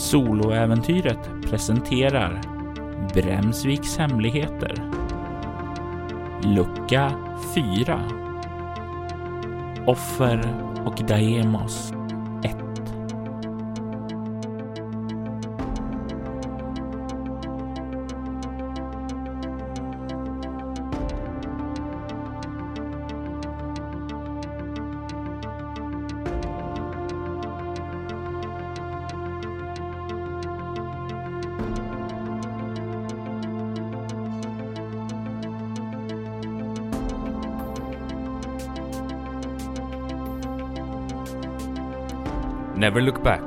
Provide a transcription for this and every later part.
Soloäventyret presenterar Bremsviks hemligheter. Lucka 4. Offer och Daemos Never look back.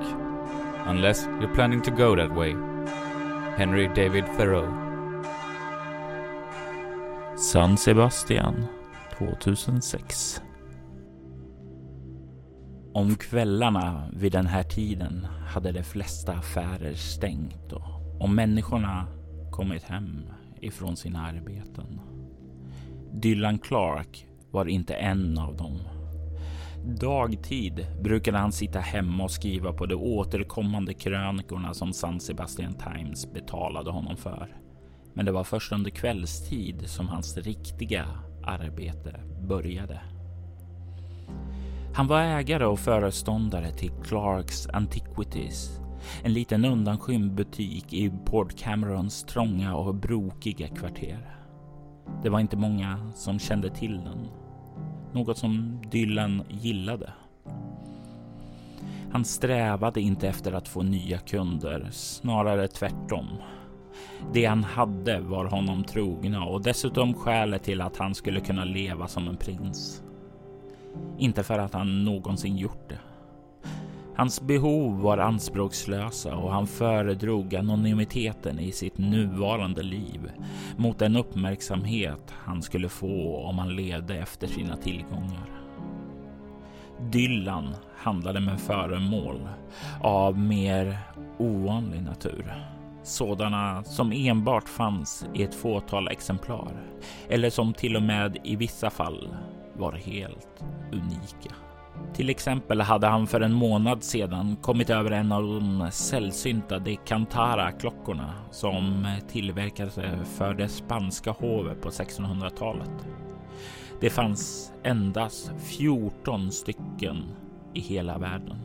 Unless you're planning to go that way. Henry David Thoreau. San Sebastian 2006 Om kvällarna vid den här tiden hade de flesta affärer stängt och om människorna kommit hem ifrån sina arbeten. Dylan Clark var inte en av dem. Dagtid brukade han sitta hemma och skriva på de återkommande krönikorna som San Sebastian Times betalade honom för. Men det var först under kvällstid som hans riktiga arbete började. Han var ägare och föreståndare till Clarks Antiquities, en liten undanskymd butik i Port Camerons trånga och brokiga kvarter. Det var inte många som kände till den något som Dylan gillade. Han strävade inte efter att få nya kunder, snarare tvärtom. Det han hade var honom trogna och dessutom skälet till att han skulle kunna leva som en prins. Inte för att han någonsin gjort det. Hans behov var anspråkslösa och han föredrog anonymiteten i sitt nuvarande liv mot den uppmärksamhet han skulle få om han levde efter sina tillgångar. Dylan handlade med föremål av mer ovanlig natur. Sådana som enbart fanns i ett fåtal exemplar eller som till och med i vissa fall var helt unika. Till exempel hade han för en månad sedan kommit över en av de sällsynta Decantara-klockorna som tillverkades för det spanska hovet på 1600-talet. Det fanns endast 14 stycken i hela världen.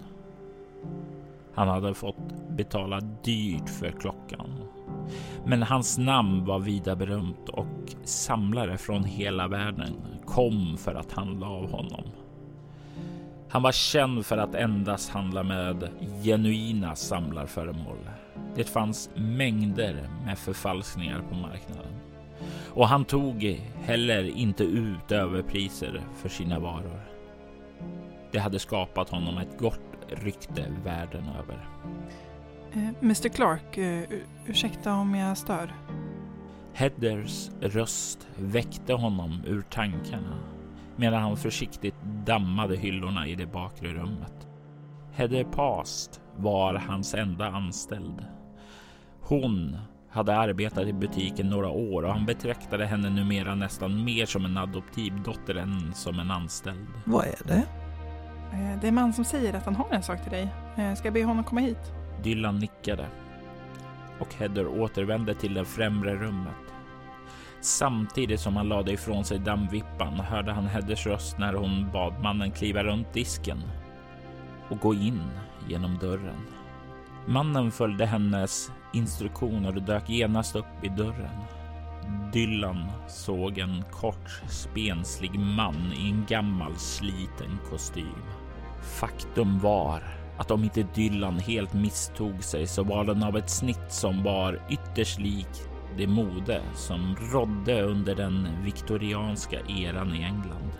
Han hade fått betala dyrt för klockan. Men hans namn var vida berömt och samlare från hela världen kom för att handla av honom. Han var känd för att endast handla med genuina samlarföremål. Det fanns mängder med förfalskningar på marknaden och han tog heller inte ut överpriser för sina varor. Det hade skapat honom ett gott rykte världen över. Uh, Mr Clark, uh, ursäkta om jag stör? Hedders röst väckte honom ur tankarna medan han försiktigt dammade hyllorna i det bakre rummet. Heather Past var hans enda anställd. Hon hade arbetat i butiken några år och han betraktade henne numera nästan mer som en adoptivdotter än som en anställd. Vad är det? Eh, det är en man som säger att han har en sak till dig. Eh, ska jag be honom komma hit? Dylan nickade och Heather återvände till det främre rummet. Samtidigt som han lade ifrån sig dammvippan hörde han Hedders röst när hon bad mannen kliva runt disken och gå in genom dörren. Mannen följde hennes instruktioner och dök genast upp i dörren. Dylan såg en kort, spenslig man i en gammal sliten kostym. Faktum var att om inte Dylan helt misstog sig så var den av ett snitt som var ytterst likt det mode som rådde under den viktorianska eran i England.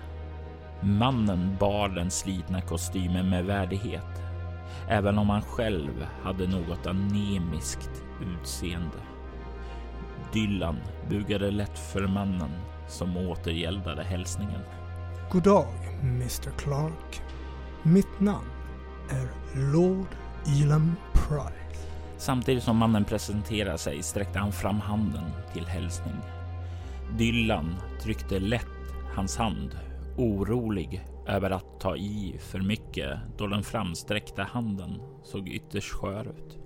Mannen bar den slitna kostymen med värdighet, även om han själv hade något anemiskt utseende. Dylan bugade lätt för mannen som återgäldade hälsningen. God dag, Mr Clark. Mitt namn är Lord Elam Pride. Samtidigt som mannen presenterade sig sträckte han fram handen till hälsning. Dylan tryckte lätt hans hand, orolig över att ta i för mycket då den framsträckta handen såg ytterst skör ut.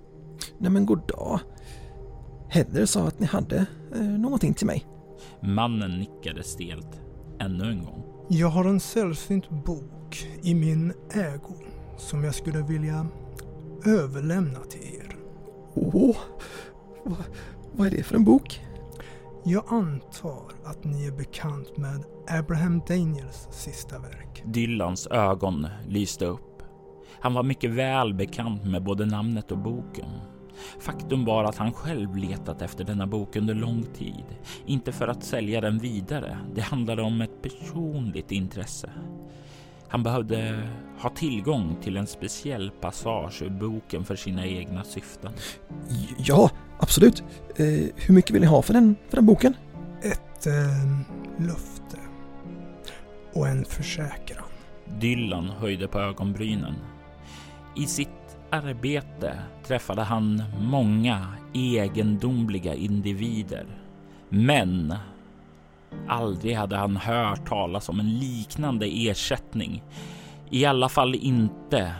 Nej men god dag. Heather sa att ni hade eh, någonting till mig. Mannen nickade stelt ännu en gång. Jag har en sällsynt bok i min ägo som jag skulle vilja överlämna till er. Åh, vad, vad är det för en bok? Jag antar att ni är bekant med Abraham Daniels sista verk. Dylans ögon lyste upp. Han var mycket väl bekant med både namnet och boken. Faktum var att han själv letat efter denna bok under lång tid. Inte för att sälja den vidare. Det handlade om ett personligt intresse. Han behövde ha tillgång till en speciell passage ur boken för sina egna syften. Ja, absolut. Eh, hur mycket vill ni ha för den, för den boken? Ett eh, löfte. Och en försäkran. Dylan höjde på ögonbrynen. I sitt arbete träffade han många egendomliga individer. Men aldrig hade han hört talas om en liknande ersättning. I alla fall inte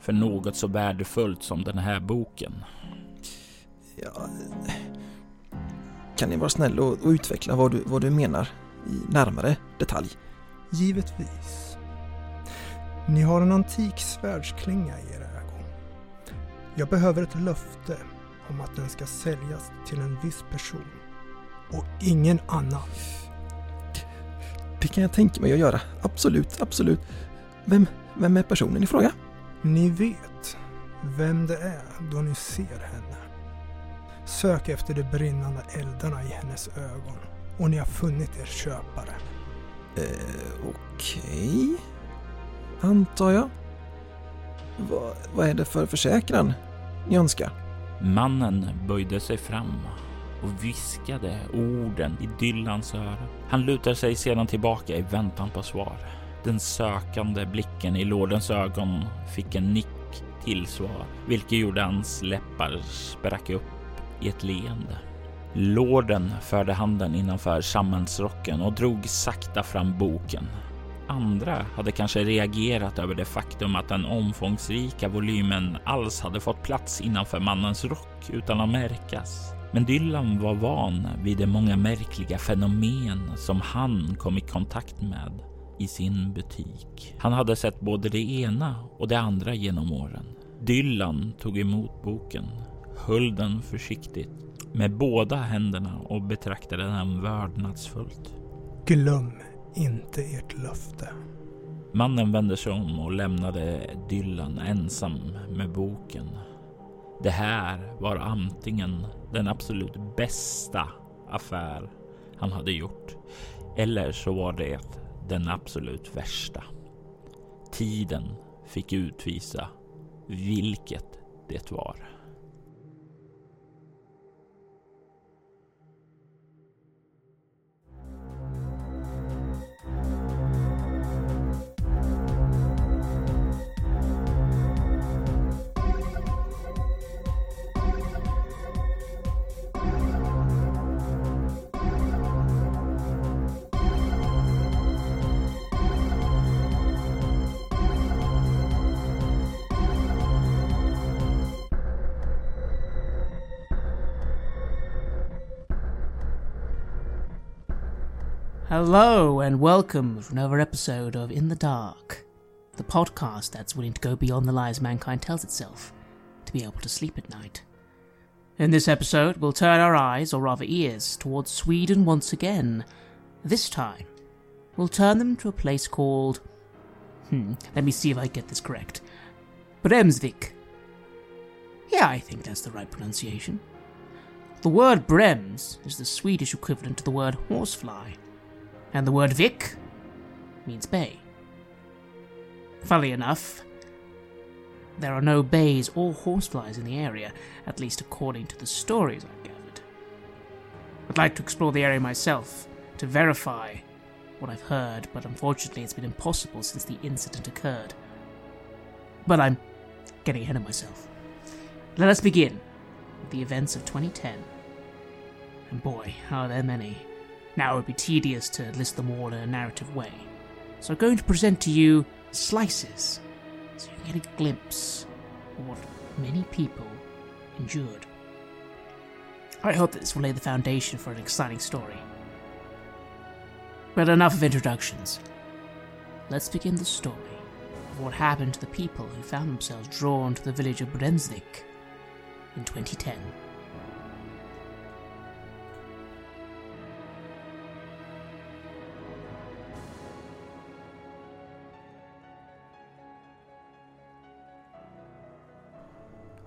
för något så värdefullt som den här boken. Ja, kan ni vara snälla och, och utveckla vad du, vad du menar i närmare detalj? Givetvis. Ni har en antik svärdsklinga i er ägo. Jag behöver ett löfte om att den ska säljas till en viss person och ingen annan. Det kan jag tänka mig att göra. Absolut, absolut. Vem, vem är personen i fråga? Ni vet vem det är då ni ser henne. Sök efter de brinnande eldarna i hennes ögon och ni har funnit er köpare. Eh, Okej. Antar jag. Vad, vad är det för försäkran ni önskar? Mannen böjde sig fram och viskade orden i Dylans öra. Han lutade sig sedan tillbaka i väntan på svar. Den sökande blicken i lordens ögon fick en nick till svar, vilket gjorde hans läppar sprack upp i ett leende. Lorden förde handen innanför sammensrocken och drog sakta fram boken. Andra hade kanske reagerat över det faktum att den omfångsrika volymen alls hade fått plats innanför mannens rock utan att märkas. Men Dylan var van vid de många märkliga fenomen som han kom i kontakt med i sin butik. Han hade sett både det ena och det andra genom åren. Dylan tog emot boken, höll den försiktigt med båda händerna och betraktade den vördnadsfullt. Glöm inte ert löfte. Mannen vände sig om och lämnade Dylan ensam med boken. Det här var antingen den absolut bästa affär han hade gjort eller så var det den absolut värsta. Tiden fick utvisa vilket det var. Hello and welcome to another episode of In the Dark, the podcast that's willing to go beyond the lies mankind tells itself to be able to sleep at night. In this episode, we'll turn our eyes, or rather ears, towards Sweden once again. This time, we'll turn them to a place called. Hmm, let me see if I get this correct. Bremsvik. Yeah, I think that's the right pronunciation. The word Brems is the Swedish equivalent to the word horsefly and the word Vic means bay. Funnily enough, there are no bays or horseflies in the area, at least according to the stories I've gathered. I'd like to explore the area myself to verify what I've heard, but unfortunately it's been impossible since the incident occurred. But I'm getting ahead of myself. Let us begin with the events of 2010. And boy, are there many. Now it would be tedious to list them all in a narrative way, so I'm going to present to you slices so you can get a glimpse of what many people endured. I hope that this will lay the foundation for an exciting story. But enough of introductions. Let's begin the story of what happened to the people who found themselves drawn to the village of Brenzvik in 2010.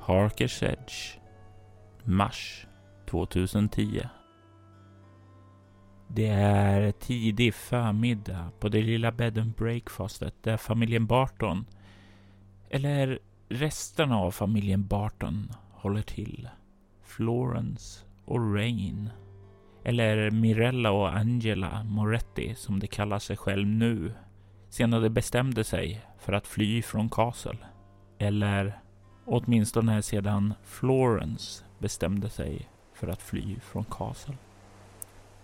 Harkers Edge. Mars 2010. Det är tidig förmiddag på det lilla bed and breakfastet där familjen Barton, eller resterna av familjen Barton, håller till. Florence och Rain, eller Mirella och Angela Moretti som de kallar sig själv nu, senare de bestämde sig för att fly från Castle. Eller åtminstone sedan Florence bestämde sig för att fly från Castle.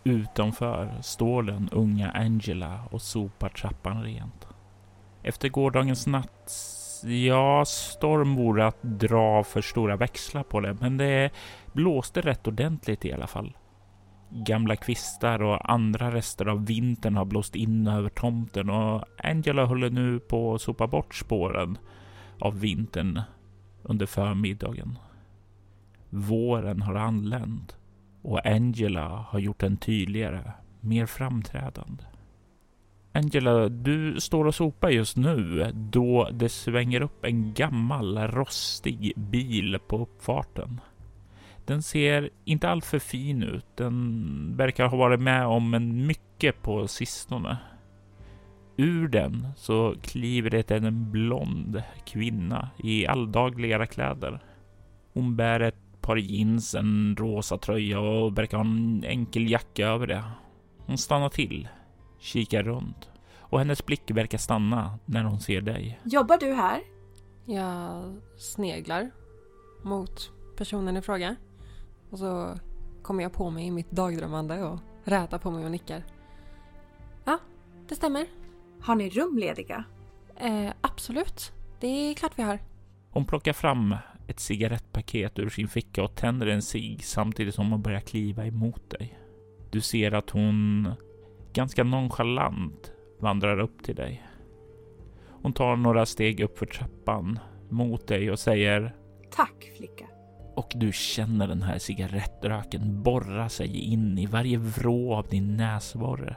Utanför står den unga Angela och sopar trappan rent. Efter gårdagens natt, ja, storm vore att dra för stora växlar på det, men det blåste rätt ordentligt i alla fall. Gamla kvistar och andra rester av vintern har blåst in över tomten och Angela håller nu på att sopa bort spåren av vintern under förmiddagen. Våren har anlänt och Angela har gjort den tydligare, mer framträdande. Angela, du står och sopar just nu då det svänger upp en gammal rostig bil på uppfarten. Den ser inte alltför fin ut. Den verkar ha varit med om en mycket på sistone. Ur den så kliver det en blond kvinna i alldagliga kläder. Hon bär ett par jeans, en rosa tröja och verkar ha en enkel jacka över det. Hon stannar till, kikar runt och hennes blick verkar stanna när hon ser dig. Jobbar du här? Jag sneglar mot personen i fråga. Och så kommer jag på mig i mitt dagdrömmande och rätar på mig och nickar. Ja, det stämmer. Har ni rum lediga? Eh, absolut. Det är klart vi har. Hon plockar fram ett cigarettpaket ur sin ficka och tänder en cigg samtidigt som hon börjar kliva emot dig. Du ser att hon ganska nonchalant vandrar upp till dig. Hon tar några steg upp för trappan mot dig och säger Tack flicka. och du känner den här cigarettröken borra sig in i varje vrå av din näsborre.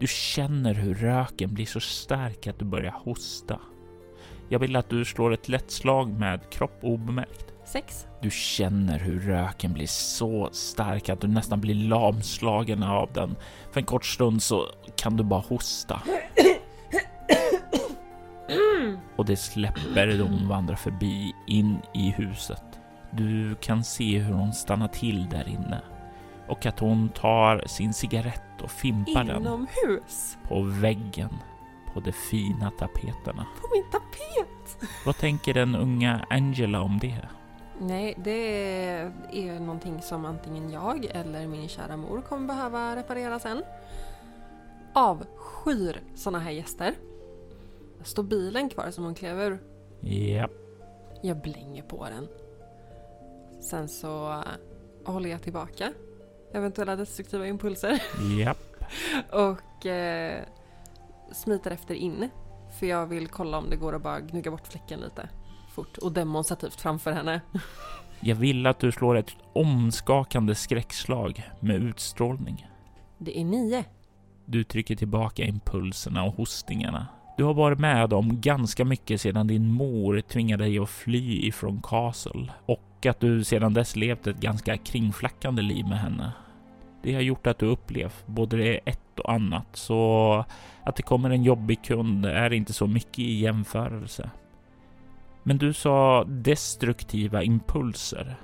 Du känner hur röken blir så stark att du börjar hosta. Jag vill att du slår ett lätt slag med kropp obemärkt. Sex. Du känner hur röken blir så stark att du nästan blir lamslagen av den. För en kort stund så kan du bara hosta. Och det släpper då hon vandrar förbi in i huset. Du kan se hur hon stannar till där inne och att hon tar sin cigarett och fimpar den Inomhus. på väggen på de fina tapeterna. På min tapet. Vad tänker den unga Angela om det? Nej, det är någonting som antingen jag eller min kära mor kommer behöva reparera sen. Avskyr såna här gäster. Står bilen kvar som hon klev ur? Ja, Jag blänger på den. Sen så håller jag tillbaka eventuella destruktiva impulser ja. och eh, smiter efter in. För jag vill kolla om det går att bara gnugga bort fläcken lite fort och demonstrativt framför henne. Jag vill att du slår ett omskakande skräckslag med utstrålning. Det är nio. Du trycker tillbaka impulserna och hostningarna. Du har varit med om ganska mycket sedan din mor tvingade dig att fly ifrån Castle och att du sedan dess levt ett ganska kringflackande liv med henne. Det har gjort att du upplevt både det ett och annat, så att det kommer en jobbig kund är inte så mycket i jämförelse. Men du sa destruktiva impulser.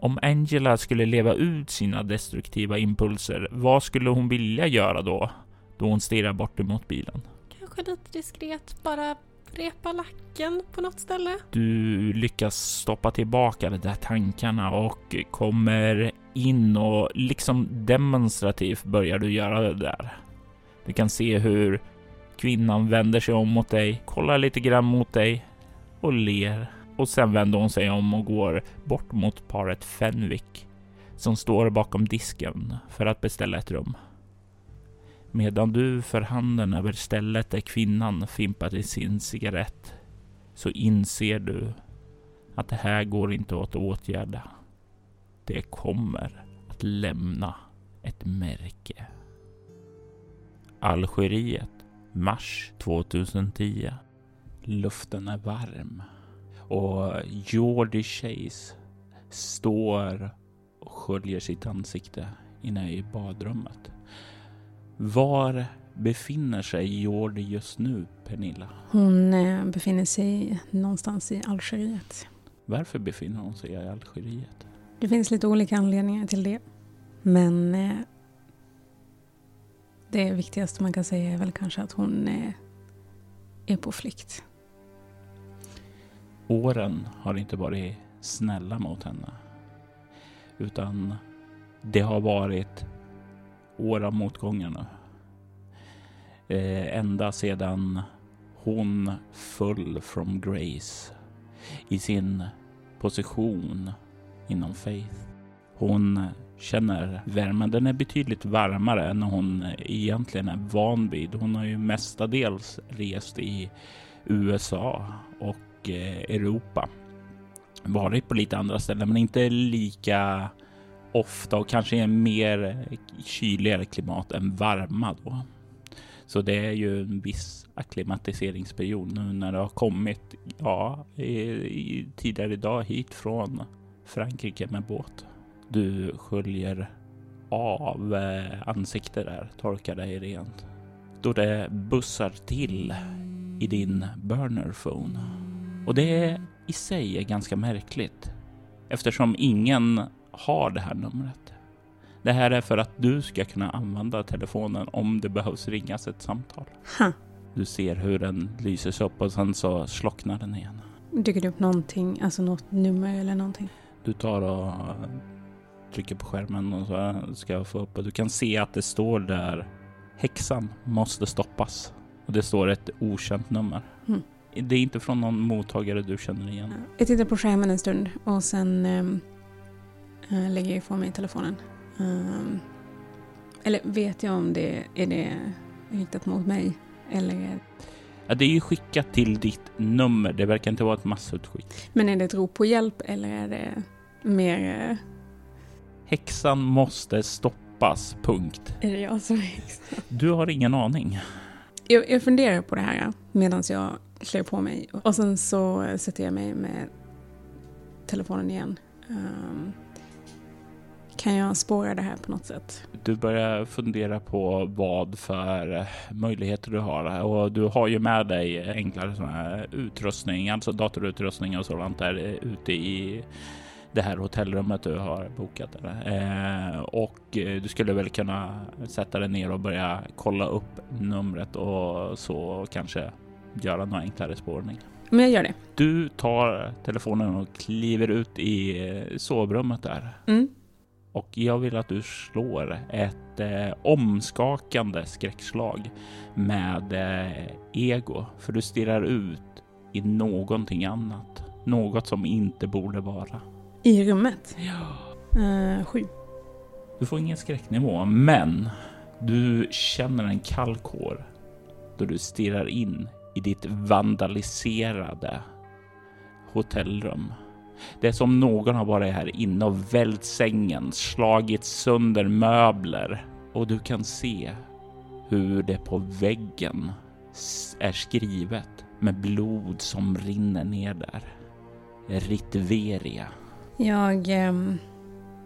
Om Angela skulle leva ut sina destruktiva impulser, vad skulle hon vilja göra då? Då hon stirrar bort emot bilen. Kanske lite diskret bara repa lacken på något ställe. Du lyckas stoppa tillbaka de där tankarna och kommer in och liksom demonstrativt börjar du göra det där. Du kan se hur kvinnan vänder sig om mot dig, kollar lite grann mot dig och ler. Och sen vänder hon sig om och går bort mot paret Fenwick som står bakom disken för att beställa ett rum. Medan du för handen över stället där kvinnan fimpade sin cigarett så inser du att det här går inte att åtgärda. Det kommer att lämna ett märke. Algeriet, mars 2010. Luften är varm och Jordi Chase står och sköljer sitt ansikte inne i badrummet. Var befinner sig Jordi just nu, Pernilla? Hon eh, befinner sig någonstans i Algeriet. Varför befinner hon sig i Algeriet? Det finns lite olika anledningar till det. Men eh, det viktigaste man kan säga är väl kanske att hon eh, är på flykt. Åren har inte varit snälla mot henne. Utan det har varit år av motgångar nu. Eh, ända sedan hon föll från grace i sin position inom Faith. Hon känner värmen. Den är betydligt varmare än hon egentligen är van vid. Hon har ju mestadels rest i USA och eh, Europa. Varit på lite andra ställen, men inte lika ofta och kanske i en mer kyligare klimat än varma då. Så det är ju en viss akklimatiseringsperiod nu när det har kommit, ja, i, i, tidigare idag hit från Frankrike med båt. Du sköljer av eh, ansikte ansiktet där, torkar dig rent. Då det bussar till i din burner phone. Och det i sig är ganska märkligt eftersom ingen har det här numret. Det här är för att du ska kunna använda telefonen om det behövs ringas ett samtal. Ha. Du ser hur den lyses upp och sen så slocknar den igen. Dyker det upp någonting, alltså något nummer eller någonting? Du tar och trycker på skärmen och så ska jag få upp och du kan se att det står där häxan måste stoppas. Och det står ett okänt nummer. Mm. Det är inte från någon mottagare du känner igen. Jag tittar på skärmen en stund och sen ähm, äh, lägger jag ifrån mig telefonen. Um, eller vet jag om det är det riktat mot mig? Eller Ja, det är ju skickat till ditt nummer. Det verkar inte vara ett massutskick. Men är det ett rop på hjälp eller är det mer... Uh... Häxan måste stoppas, punkt. Är det jag som är häxan? Du har ingen aning. Jag, jag funderar på det här medan jag klär på mig och sen så sätter jag mig med telefonen igen. Um, kan jag spåra det här på något sätt? Du börjar fundera på vad för möjligheter du har och du har ju med dig enklare här utrustning, alltså datorutrustning och sådant där ute i det här hotellrummet du har bokat. Eh, och du skulle väl kunna sätta dig ner och börja kolla upp numret och så kanske göra några enklare spårning. Men jag gör det. Du tar telefonen och kliver ut i sovrummet där. Mm. Och jag vill att du slår ett eh, omskakande skräckslag med eh, ego. För du stirrar ut i någonting annat. Något som inte borde vara. I rummet? Ja. Uh, sju. Du får ingen skräcknivå, men du känner en kall kår då du stirrar in i ditt vandaliserade hotellrum. Det är som någon har varit här inne och vält sängen, slagit sönder möbler och du kan se hur det på väggen är skrivet med blod som rinner ner där. Ritveria. Jag, eh,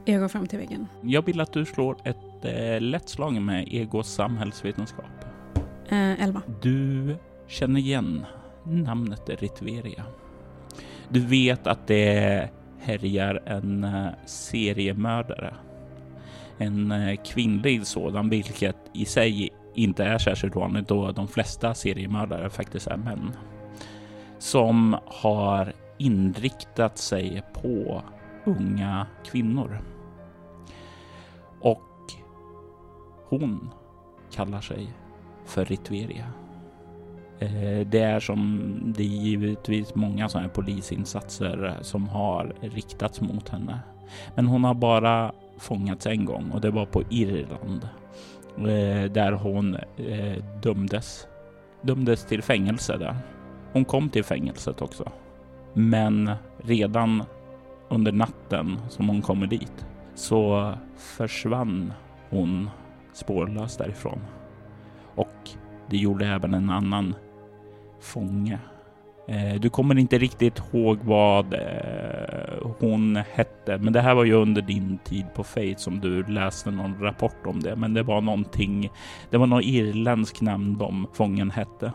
jag går fram till väggen. Jag vill att du slår ett eh, lätt slag med Egos samhällsvetenskap. Eh, elva. Du känner igen namnet Ritveria. Du vet att det härjar en eh, seriemördare. En eh, kvinnlig sådan, vilket i sig inte är särskilt vanligt då de flesta seriemördare faktiskt är män. Som har inriktat sig på unga kvinnor. Och hon kallar sig för Ritveria. Eh, det är som det är givetvis många sådana här polisinsatser som har riktats mot henne. Men hon har bara fångats en gång och det var på Irland eh, där hon eh, dömdes. Dömdes till fängelse där. Hon kom till fängelset också. Men redan under natten som hon kommer dit så försvann hon spårlöst därifrån. Och det gjorde även en annan fånge. Eh, du kommer inte riktigt ihåg vad eh, hon hette, men det här var ju under din tid på Fate som du läste någon rapport om det. Men det var någonting. Det var något irländsk namn de fången hette.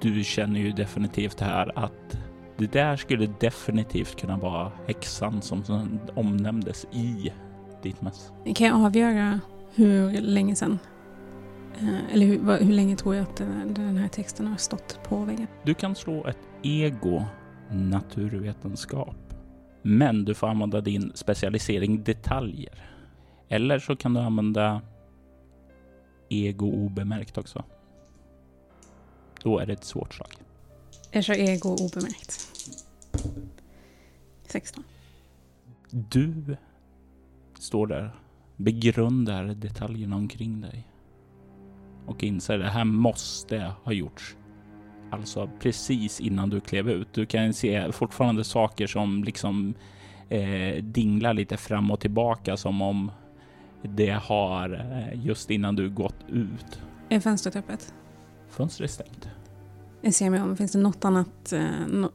Du känner ju definitivt här att det där skulle definitivt kunna vara häxan som omnämndes i ditt mess. Kan jag avgöra hur länge sedan eller hur, hur, länge tror jag att den här texten har stått på väggen? Du kan slå ett ego naturvetenskap. Men du får använda din specialisering detaljer. Eller så kan du använda ego obemärkt också. Då är det ett svårt slag. Jag kör ego obemärkt. 16. Du står där, begrundar detaljerna omkring dig och inser att det här måste ha gjorts. Alltså precis innan du klev ut. Du kan se fortfarande saker som liksom eh, dinglar lite fram och tillbaka som om det har eh, just innan du gått ut. Är fönstret öppet? Fönstret är stängt. Jag ser mig om. Finns det något annat, eh, no,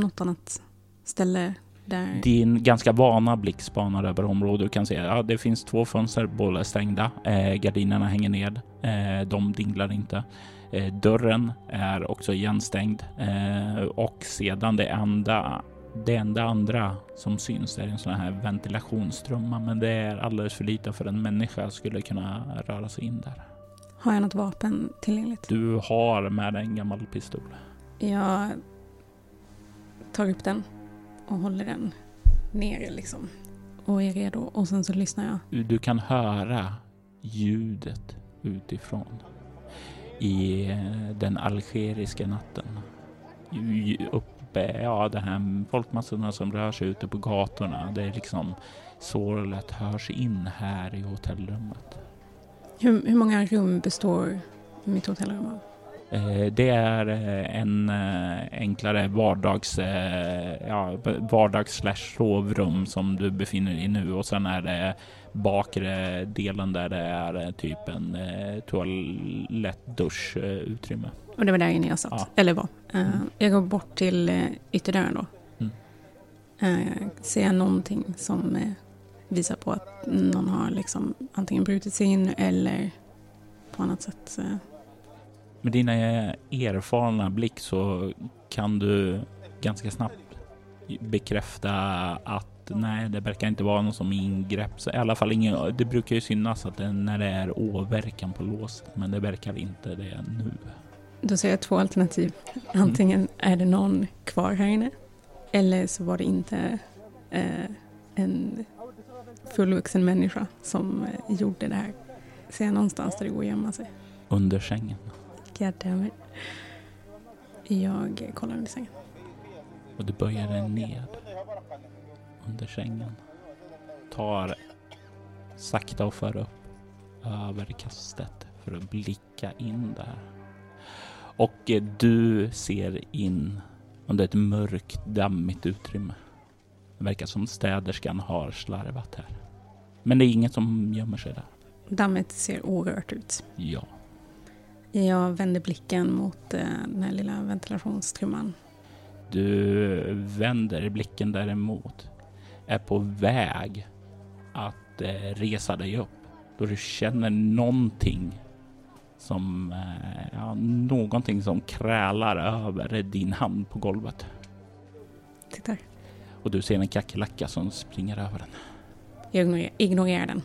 något annat ställe där... Din ganska vana blick spanar över området. Du kan se att ja, det finns två fönster, båda är stängda. Eh, gardinerna hänger ned. Eh, de dinglar inte. Eh, dörren är också igenstängd eh, och sedan det enda det enda andra som syns är en sån här ventilationstrumma, men det är alldeles för lite för en människa skulle kunna röra sig in där. Har jag något vapen tillgängligt? Du har med dig en gammal pistol. Jag tar upp den och håller den ner liksom. Och är redo och sen så lyssnar jag. Du kan höra ljudet utifrån i eh, den algeriska natten. Uppe, ja, de här folkmassorna som rör sig ute på gatorna. Det är liksom sorlet hörs in här i hotellrummet. Hur, hur många rum består mitt hotellrum av? Eh, det är eh, en eh, enklare vardags, ja, vardags sovrum som du befinner dig i nu och sen är det bakre delen där det är typ en toalett, dusch, utrymme. Och det var där inne jag satt, ja. eller var. Mm. Jag går bort till ytterdörren då. Mm. Ser jag någonting som visar på att någon har liksom antingen brutit sig in eller på annat sätt med dina erfarna blick så kan du ganska snabbt bekräfta att nej, det verkar inte vara någon som ingrepp. Så I alla fall ingen, det brukar ju synas att det, när det är åverkan på låset, men det verkar inte det nu. Då ser jag två alternativ. Antingen mm. är det någon kvar här inne eller så var det inte eh, en fullvuxen människa som eh, gjorde det här. Ser jag någonstans där det går att gömma sig? Under sängen. Goddammit. Jag kollar under sängen. Och du böjer dig ned under sängen. Tar sakta och för upp över kastet för att blicka in där. Och du ser in under ett mörkt, dammigt utrymme. Det verkar som städerskan har slarvat här. Men det är inget som gömmer sig där. Dammet ser orört ut. Ja. Jag vänder blicken mot eh, den här lilla ventilationstrumman. Du vänder blicken däremot. Är på väg att eh, resa dig upp. Då du känner någonting som, eh, ja, någonting som krälar över din hand på golvet. Tittar. Och du ser en kackerlacka som springer över den. Jag ignorerar, ignorerar den.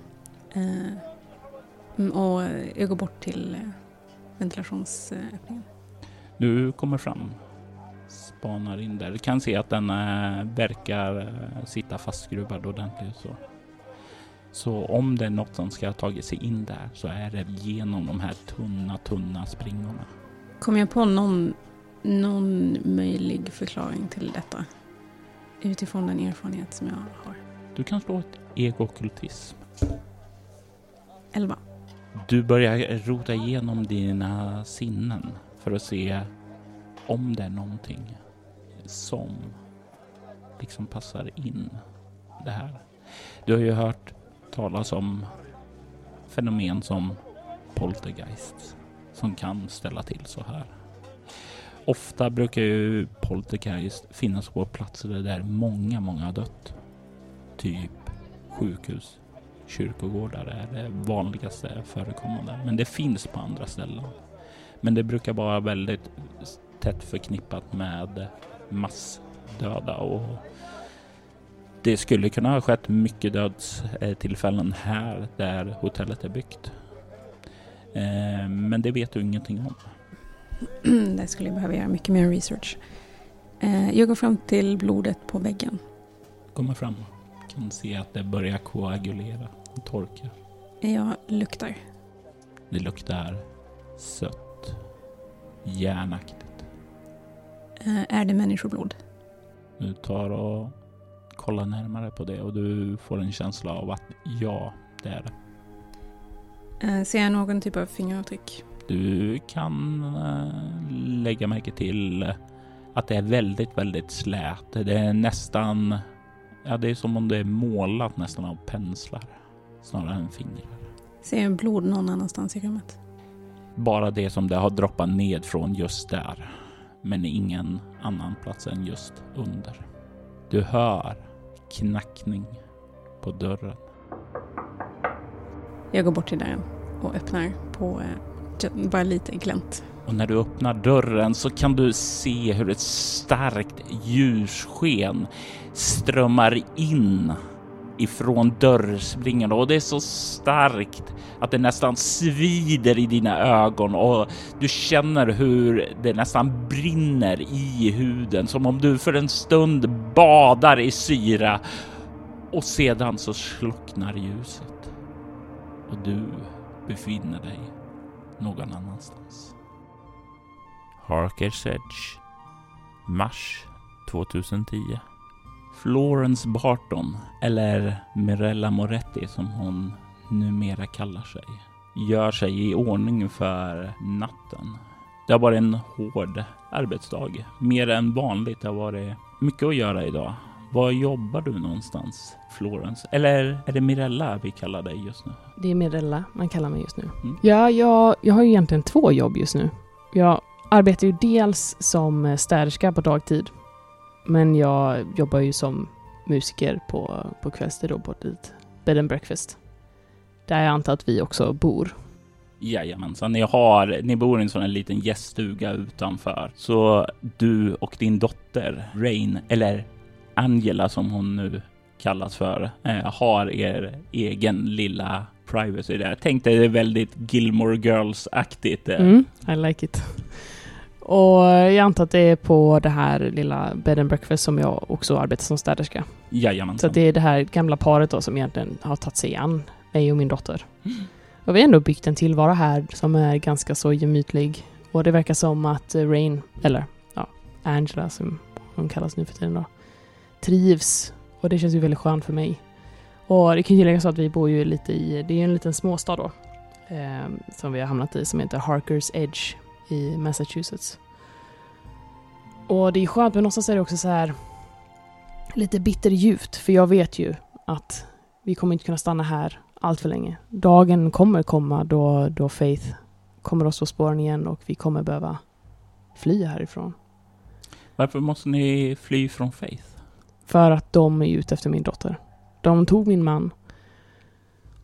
Uh, och jag går bort till ventilationsöppningen. Du kommer fram, spanar in där. Du kan se att den äh, verkar äh, sitta fastskruvad ordentligt. Så. så om det är något som ska ha tagit sig in där så är det genom de här tunna, tunna springorna. Kommer jag på någon, någon möjlig förklaring till detta? Utifrån den erfarenhet som jag har. Du kan slå ett egokultism. 11. Du börjar rota igenom dina sinnen för att se om det är någonting som liksom passar in det här. Du har ju hört talas om fenomen som poltergeist som kan ställa till så här. Ofta brukar ju poltergeist finnas på platser där många, många har dött. Typ sjukhus, kyrkogårdar är det vanligaste förekommande. Men det finns på andra ställen. Men det brukar vara väldigt tätt förknippat med massdöda och det skulle kunna ha skett mycket dödstillfällen här där hotellet är byggt. Eh, men det vet du ingenting om. Där skulle jag behöva göra mycket mer research. Eh, Jag går fram till blodet på väggen. Kommer fram. Kan se att det börjar koagulera och torka. Jag luktar. Det luktar sött. Järnaktigt. Eh, Är det människoblod? Du tar och kollar närmare på det och du får en känsla av att ja, det är det. Eh, Ser jag någon typ av fingeravtryck? Du kan eh, lägga märke till att det är väldigt, väldigt slät. Det är nästan, ja det är som om det är målat nästan av penslar snarare än fingrar. Ser jag blod någon annanstans i rummet? Bara det som det har droppat ned från just där. Men ingen annan plats än just under. Du hör knackning på dörren. Jag går bort till dörren och öppnar på eh, bara lite glänt. Och när du öppnar dörren så kan du se hur ett starkt ljussken strömmar in ifrån dörrspringan. Och det är så starkt att det nästan svider i dina ögon. Och du känner hur det nästan brinner i huden som om du för en stund badar i syra. Och sedan så slocknar ljuset. Och du befinner dig någon annanstans. Harkers Edge Mars 2010 Florence Barton, eller Mirella Moretti som hon numera kallar sig, gör sig i ordning för natten. Det har varit en hård arbetsdag, mer än vanligt. Det har varit mycket att göra idag. Var jobbar du någonstans, Florence? Eller är det Mirella vi kallar dig just nu? Det är Mirella man kallar mig just nu. Mm. Ja, jag, jag har ju egentligen två jobb just nu. Jag arbetar ju dels som städerska på dagtid. Men jag jobbar ju som musiker på, på kvällstid då på ett bed and breakfast. Där jag antar att vi också bor. Jajamensan, ni, har, ni bor i en sån här liten gäststuga utanför. Så du och din dotter Rain, eller Angela som hon nu kallas för, eh, har er egen lilla privacy där. Tänk dig det är väldigt Gilmore Girls-aktigt. eh. Mm, I like it. Och jag antar att det är på det här lilla bed and breakfast som jag också arbetar som städerska. Jajamensan. Så att det är det här gamla paret då som egentligen har tagit sig an mig och min dotter. Och vi har ändå byggt en tillvaro här som är ganska så gemytlig. Och det verkar som att Rain, eller ja, Angela som hon kallas nu för tiden då, trivs. Och det känns ju väldigt skönt för mig. Och det kan ju tilläggas att vi bor ju lite i, det är ju en liten småstad då. Eh, som vi har hamnat i som heter Harkers Edge i Massachusetts. Och det är skönt men någonstans är det också så här lite bitterljuvt för jag vet ju att vi kommer inte kunna stanna här allt för länge. Dagen kommer komma då, då Faith kommer oss på spåren igen och vi kommer behöva fly härifrån. Varför måste ni fly från Faith? För att de är ute efter min dotter. De tog min man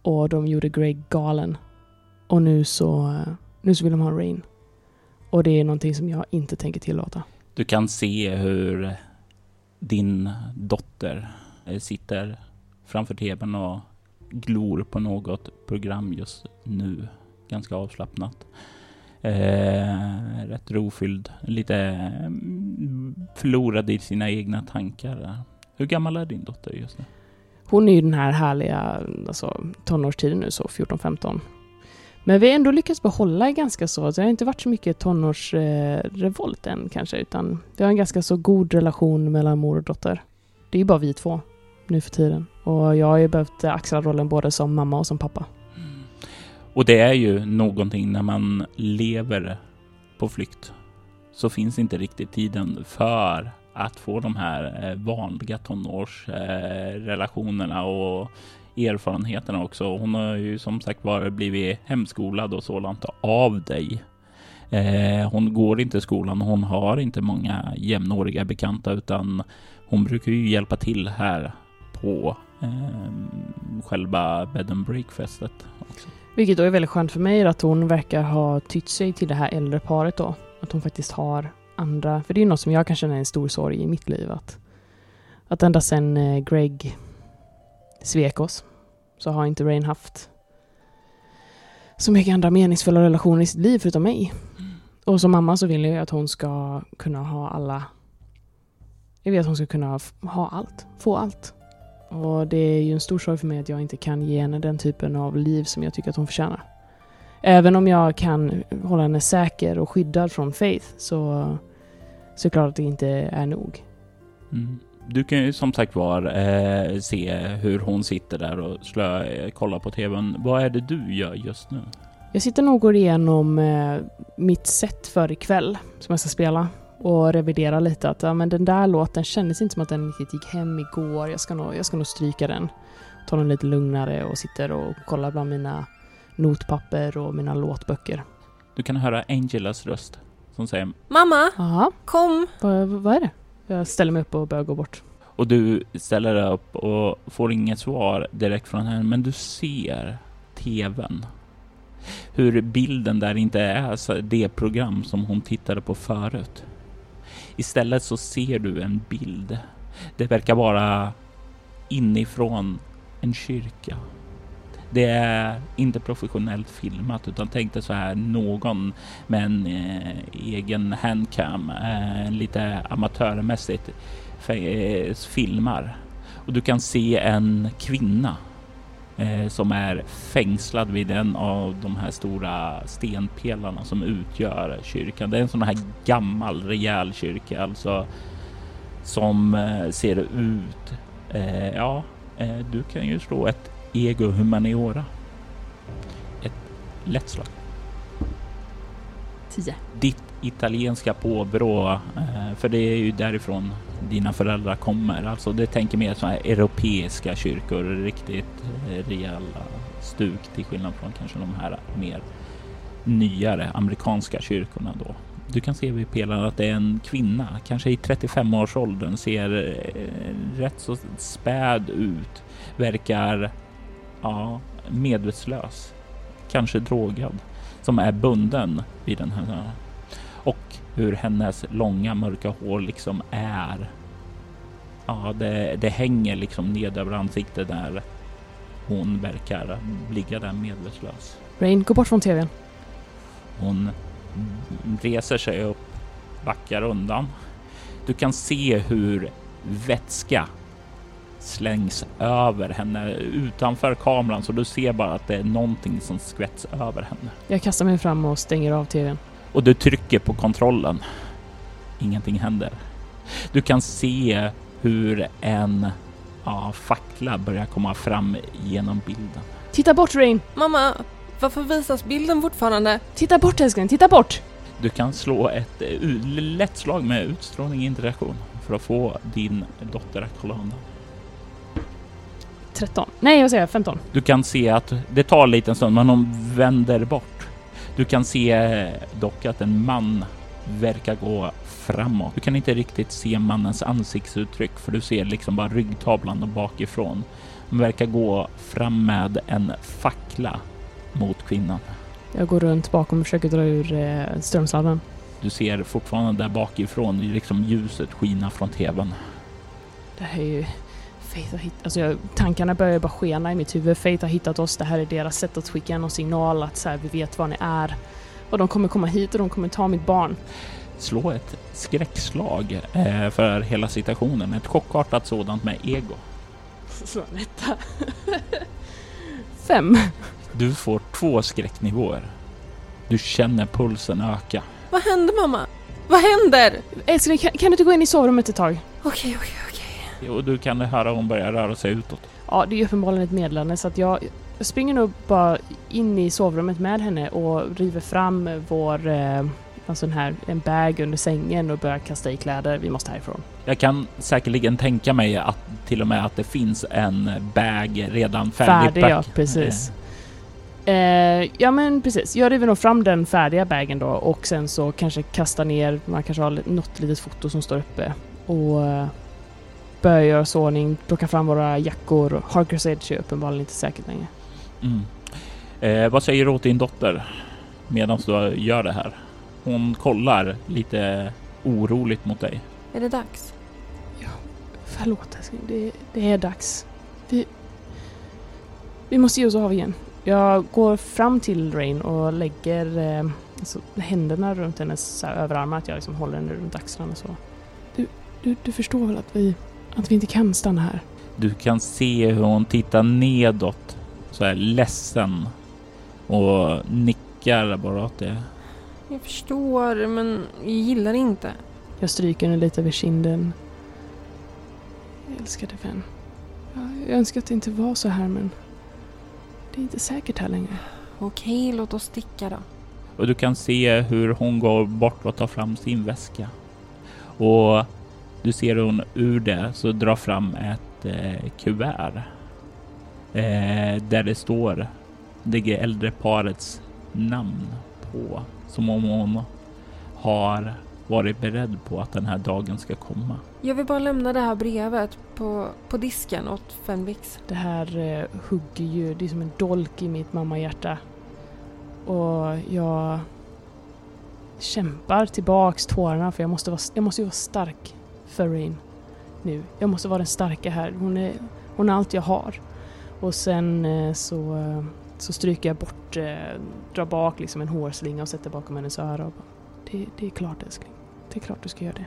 och de gjorde Greg galen. Och nu så, nu så vill de ha Rain. Och det är någonting som jag inte tänker tillåta. Du kan se hur din dotter eh, sitter framför tvn och glor på något program just nu. Ganska avslappnat. Eh, rätt rofylld. Lite mm, förlorad i sina egna tankar. Hur gammal är din dotter just nu? Hon är ju den här härliga alltså, tonårstiden nu, så 14-15. Men vi har ändå lyckats behålla ganska så, det har inte varit så mycket tonårsrevolt än kanske, utan vi har en ganska så god relation mellan mor och dotter. Det är ju bara vi två nu för tiden. Och jag har ju behövt axla rollen både som mamma och som pappa. Och det är ju någonting när man lever på flykt så finns inte riktigt tiden för att få de här eh, vanliga tonårsrelationerna och erfarenheterna också. Hon har ju som sagt var blivit hemskolad och sådant av dig. Eh, hon går inte i skolan och hon har inte många jämnåriga bekanta utan hon brukar ju hjälpa till här på eh, själva bed and breakfastet också. Vilket då är väldigt skönt för mig att hon verkar ha tytt sig till det här äldre paret då. Att hon faktiskt har andra, för det är något som jag kan känna är en stor sorg i mitt liv. Att, att ända sedan eh, Greg svek oss så har inte Rain haft så mycket andra meningsfulla relationer i sitt liv förutom mig. Och som mamma så vill jag att hon ska kunna ha alla... Jag vill att hon ska kunna ha allt, få allt. Och det är ju en stor sorg för mig att jag inte kan ge henne den typen av liv som jag tycker att hon förtjänar. Även om jag kan hålla henne säker och skyddad från Faith så, så är det klart att det inte är nog. Mm. Du kan ju som sagt var eh, se hur hon sitter där och slö, eh, kollar på tvn. Vad är det du gör just nu? Jag sitter nog och går igenom eh, mitt set för ikväll som jag ska spela och revidera lite att ja, men den där låten kändes inte som att den riktigt gick hem igår. Jag ska nog, jag ska nog stryka den. Ta den lite lugnare och sitter och kollar bland mina notpapper och mina låtböcker. Du kan höra Angelas röst som säger Mamma! Aha. Kom! Vad, vad är det? Jag ställer mig upp och börjar gå bort. Och du ställer dig upp och får inget svar direkt från henne, men du ser tvn. Hur bilden där inte är alltså det program som hon tittade på förut. Istället så ser du en bild. Det verkar vara inifrån en kyrka. Det är inte professionellt filmat utan tänk dig så här någon med en eh, egen handcam, eh, lite amatörmässigt eh, filmar. Och du kan se en kvinna eh, som är fängslad vid en av de här stora stenpelarna som utgör kyrkan. Det är en sån här gammal rejäl kyrka alltså som eh, ser ut. Eh, ja, eh, du kan ju slå ett ego humaniora. Ett lätt slag. 10. Ditt italienska påbrå, för det är ju därifrån dina föräldrar kommer. Alltså det tänker mer så här europeiska kyrkor, riktigt rejäla stuk till skillnad från kanske de här mer nyare amerikanska kyrkorna då. Du kan se vid pelaren att det är en kvinna, kanske i 35-årsåldern, ser rätt så späd ut, verkar ja, medvetslös, kanske drogad, som är bunden vid den här och hur hennes långa mörka hår liksom är. Ja, det, det hänger liksom ned över ansiktet där hon verkar ligga där medvetslös. Rain, gå bort från tvn. Hon reser sig upp, backar undan. Du kan se hur vätska slängs över henne utanför kameran så du ser bara att det är någonting som skvätts över henne. Jag kastar mig fram och stänger av tvn och du trycker på kontrollen. Ingenting händer. Du kan se hur en ja, fackla börjar komma fram genom bilden. Titta bort Rain! Mamma, varför visas bilden fortfarande? Titta bort älskling, titta bort! Du kan slå ett uh, lätt slag med utstrålning interaktion för att få din dotter att kolla undan. 13. Nej, vad säger jag? 15. Du kan se att det tar en liten stund, men hon vänder bort du kan se dock att en man verkar gå framåt. Du kan inte riktigt se mannens ansiktsuttryck för du ser liksom bara ryggtavlan och bakifrån. Han verkar gå fram med en fackla mot kvinnan. Jag går runt bakom och försöker dra ur eh, strömsladden. Du ser fortfarande där bakifrån liksom ljuset skina från tvn. Det här är ju Faith har hittat... Alltså jag, tankarna börjar bara skena i mitt huvud. Faith har hittat oss, det här är deras sätt att skicka någon signal att så här, vi vet var ni är. Och de kommer komma hit och de kommer ta mitt barn. Slå ett skräckslag eh, för hela situationen. Ett chockartat sådant med ego. Så etta. Fem. Du får två skräcknivåer. Du känner pulsen öka. Vad händer mamma? Vad händer? Älskling, kan, kan du inte gå in i sovrummet ett tag? Okej, okej, okej. Och du kan höra hon börjar röra sig utåt. Ja, det är uppenbarligen ett meddelande så att jag springer nog bara in i sovrummet med henne och river fram vår, eh, alltså här, en bag under sängen och börjar kasta i kläder. Vi måste härifrån. Jag kan säkerligen tänka mig att till och med att det finns en bag redan färdig. Färdig, ja, precis. Eh, ja men precis, jag river nog fram den färdiga bagen då och sen så kanske kasta ner, man kanske har något litet foto som står uppe och börja göra oss ordning, plocka fram våra jackor. Harkers Edge är uppenbarligen inte säkert längre. Mm. Eh, vad säger du åt din dotter medan du gör det här? Hon kollar lite oroligt mot dig. Är det dags? Förlåt älskling, det, det är dags. Vi, vi måste ge oss av igen. Jag går fram till Rain och lägger eh, alltså, händerna runt hennes överarmar, att jag liksom håller henne runt axlarna så. Du, du, du förstår väl att vi, att vi inte kan stanna här? Du kan se hur hon tittar nedåt, så här ledsen och nickar bara åt det. Jag förstår, men jag gillar det inte. Jag stryker henne lite över kinden. Älskade vän. Jag, jag önskar att det inte var så här men det är inte säkert här längre. Okej, låt oss sticka då. Och du kan se hur hon går bort och tar fram sin väska. Och du ser hon ur det så drar fram ett eh, kuvert. Eh, där det står det äldre parets namn på. Som om hon har varit beredd på att den här dagen ska komma. Jag vill bara lämna det här brevet på, på disken åt Fenvix. Det här eh, hugger ju, det är som en dolk i mitt mammahjärta. Och jag kämpar tillbaks tårarna för jag måste, vara, jag måste ju vara stark för nu. Jag måste vara den starka här. Hon är, hon är allt jag har. Och sen eh, så, eh, så stryker jag bort, eh, drar bak liksom en hårslinga och sätter bakom hennes öra. Och bara, det, det är klart älskling. Det är klart du ska göra det.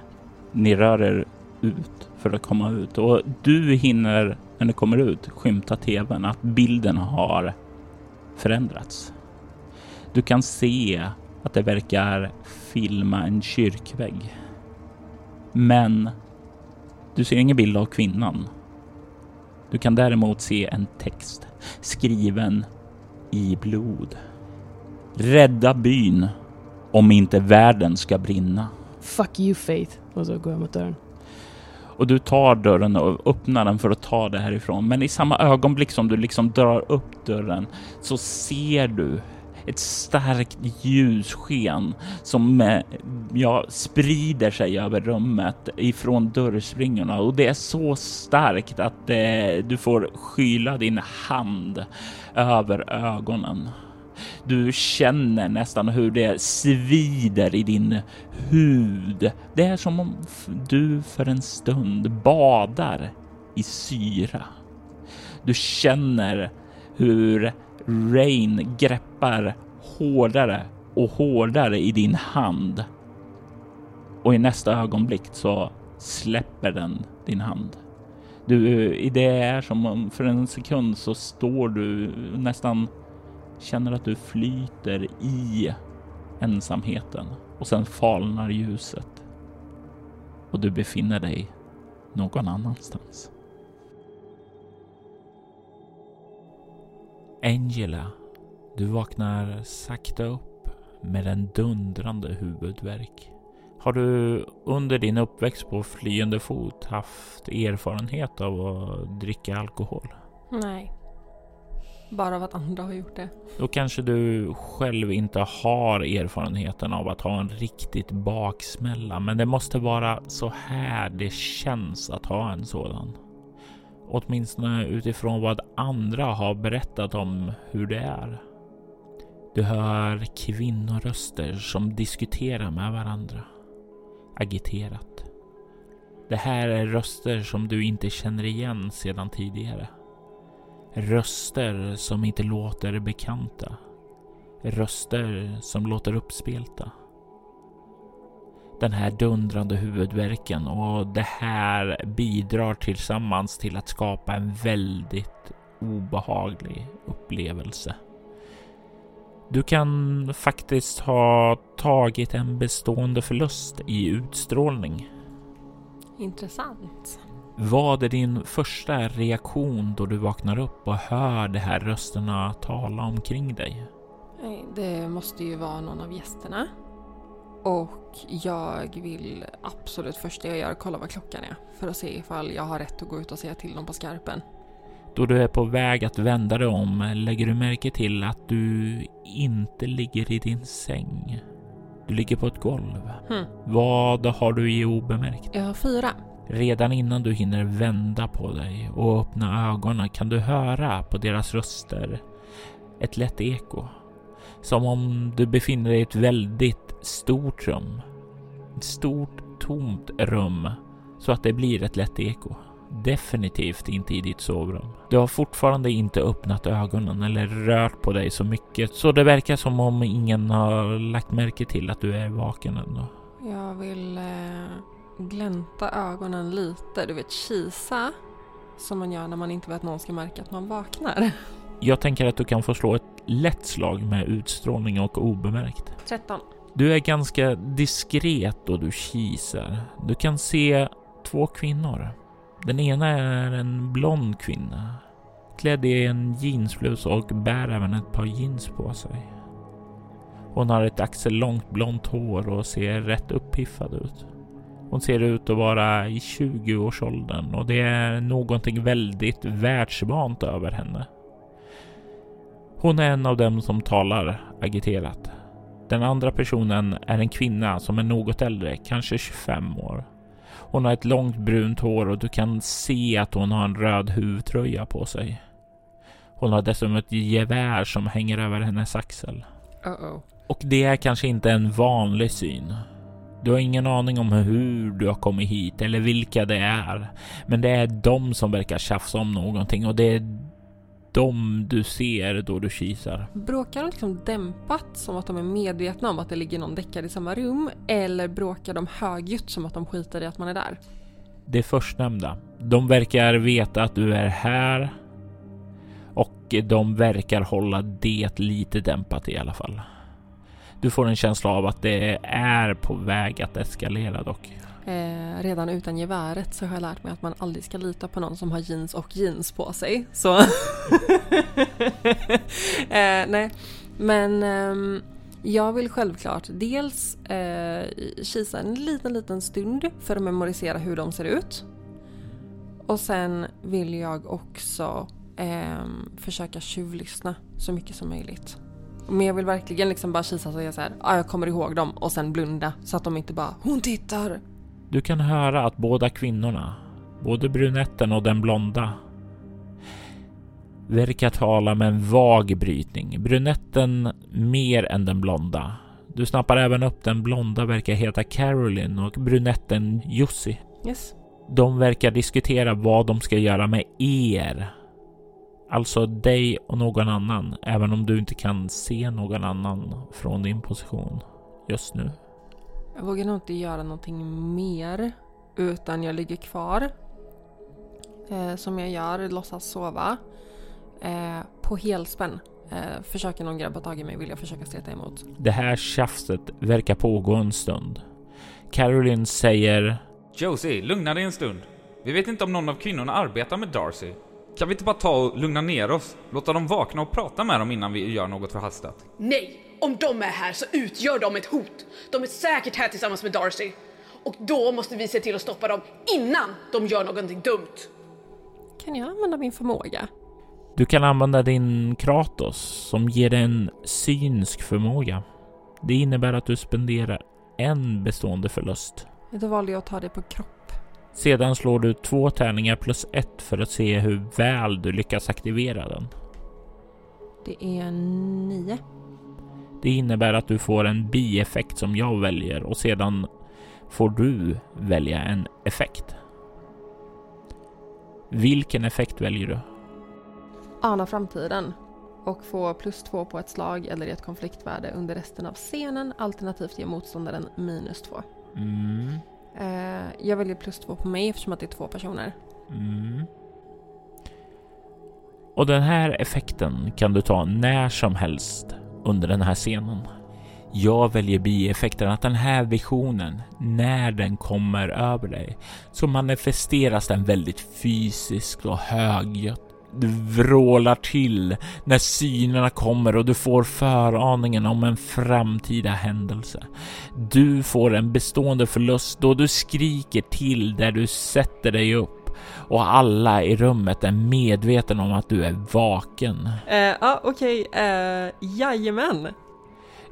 Ni rör er ut för att komma ut och du hinner när ni kommer ut skymta tvn att bilden har förändrats. Du kan se att det verkar filma en kyrkvägg. Men du ser ingen bild av kvinnan. Du kan däremot se en text skriven i blod. Rädda byn om inte världen ska brinna. Fuck you Faith. Och så går jag mot dörren. Och du tar dörren och öppnar den för att ta det härifrån. Men i samma ögonblick som du liksom drar upp dörren så ser du ett starkt ljussken som eh, ja, sprider sig över rummet ifrån dörrspringorna och det är så starkt att eh, du får skyla din hand över ögonen. Du känner nästan hur det svider i din hud. Det är som om du för en stund badar i syra. Du känner hur Rain greppar hårdare och hårdare i din hand. Och i nästa ögonblick så släpper den din hand. Du, i det är som om för en sekund så står du nästan känner att du flyter i ensamheten och sen falnar ljuset och du befinner dig någon annanstans. Angela, du vaknar sakta upp med en dundrande huvudvärk. Har du under din uppväxt på flyende fot haft erfarenhet av att dricka alkohol? Nej. Bara av att andra har gjort det. Då kanske du själv inte har erfarenheten av att ha en riktigt baksmälla, men det måste vara så här det känns att ha en sådan. Åtminstone utifrån vad andra har berättat om hur det är. Du hör kvinnoröster som diskuterar med varandra. Agiterat. Det här är röster som du inte känner igen sedan tidigare. Röster som inte låter bekanta. Röster som låter uppspelta. Den här dundrande huvudvärken och det här bidrar tillsammans till att skapa en väldigt obehaglig upplevelse. Du kan faktiskt ha tagit en bestående förlust i utstrålning. Intressant. Vad är din första reaktion då du vaknar upp och hör de här rösterna tala omkring dig? Det måste ju vara någon av gästerna. Och jag vill absolut första jag gör kolla vad klockan är. För att se ifall jag har rätt att gå ut och säga till dem på skarpen. Då du är på väg att vända dig om lägger du märke till att du inte ligger i din säng. Du ligger på ett golv. Hmm. Vad har du i obemärkt? Jag har fyra. Redan innan du hinner vända på dig och öppna ögonen kan du höra på deras röster ett lätt eko. Som om du befinner dig i ett väldigt stort rum. Ett stort tomt rum så att det blir ett lätt eko. Definitivt inte i ditt sovrum. Du har fortfarande inte öppnat ögonen eller rört på dig så mycket så det verkar som om ingen har lagt märke till att du är vaken ändå. Jag vill eh, glänta ögonen lite. Du vet, kisa. Som man gör när man inte vill att någon ska märka att man vaknar. Jag tänker att du kan få slå ett lätt slag med utstrålning och obemärkt. 13. Du är ganska diskret och du kisar. Du kan se två kvinnor. Den ena är en blond kvinna. Klädd i en jeansblus och bär även ett par jeans på sig. Hon har ett axellångt blont hår och ser rätt uppiffad ut. Hon ser ut att vara i 20-årsåldern och det är någonting väldigt världsvant över henne. Hon är en av dem som talar agiterat. Den andra personen är en kvinna som är något äldre, kanske 25 år. Hon har ett långt brunt hår och du kan se att hon har en röd huvudtröja på sig. Hon har dessutom ett gevär som hänger över hennes axel. Uh-oh. Och det är kanske inte en vanlig syn. Du har ingen aning om hur du har kommit hit eller vilka det är. Men det är de som verkar tjafsa om någonting och det är de du ser då du kisar. Bråkar de liksom dämpat som att de är medvetna om att det ligger någon däckad i samma rum? Eller bråkar de högljutt som att de skiter i att man är där? Det förstnämnda. De verkar veta att du är här. Och de verkar hålla det lite dämpat i alla fall. Du får en känsla av att det är på väg att eskalera dock. Eh, redan utan geväret så har jag lärt mig att man aldrig ska lita på någon som har jeans och jeans på sig. Så... eh, nej, men ehm, jag vill självklart dels eh, kisa en liten, liten stund för att memorisera hur de ser ut. Och sen vill jag också eh, försöka tjuvlyssna så mycket som möjligt. Men jag vill verkligen liksom bara kisa så jag så här, ah, jag kommer ihåg dem och sen blunda så att de inte bara hon tittar. Du kan höra att båda kvinnorna, både brunetten och den blonda, verkar tala med en vag brytning. Brunetten mer än den blonda. Du snappar även upp den blonda verkar heta Caroline och brunetten Jussi. Yes. De verkar diskutera vad de ska göra med er. Alltså dig och någon annan, även om du inte kan se någon annan från din position just nu. Jag vågar nog inte göra någonting mer utan jag ligger kvar. Eh, som jag gör, låtsas sova. Eh, på helspänn. Eh, försöker någon grabba tag i mig vill jag försöka streta emot. Det här tjafset verkar pågå en stund. Caroline säger Josie, lugna dig en stund. Vi vet inte om någon av kvinnorna arbetar med Darcy. Kan vi inte bara ta och lugna ner oss? Låta dem vakna och prata med dem innan vi gör något förhastat? Nej! Om de är här så utgör de ett hot. De är säkert här tillsammans med Darcy. Och då måste vi se till att stoppa dem innan de gör någonting dumt. Kan jag använda min förmåga? Du kan använda din Kratos som ger dig en synsk förmåga. Det innebär att du spenderar en bestående förlust. Då valde jag att ta det på kropp. Sedan slår du två tärningar plus ett för att se hur väl du lyckas aktivera den. Det är nio. Det innebär att du får en bieffekt som jag väljer och sedan får du välja en effekt. Vilken effekt väljer du? Ana framtiden och få plus två på ett slag eller i ett konfliktvärde under resten av scenen alternativt ge motståndaren minus två. Mm. Eh, jag väljer plus två på mig eftersom att det är två personer. Mm. Och den här effekten kan du ta när som helst under den här scenen. Jag väljer bieffekten att den här visionen, när den kommer över dig, så manifesteras den väldigt fysiskt och högljutt. Du vrålar till när synerna kommer och du får föraningen om en framtida händelse. Du får en bestående förlust då du skriker till där du sätter dig upp och alla i rummet är medvetna om att du är vaken. Ja, uh, ah, okej, okay. uh, jajamän.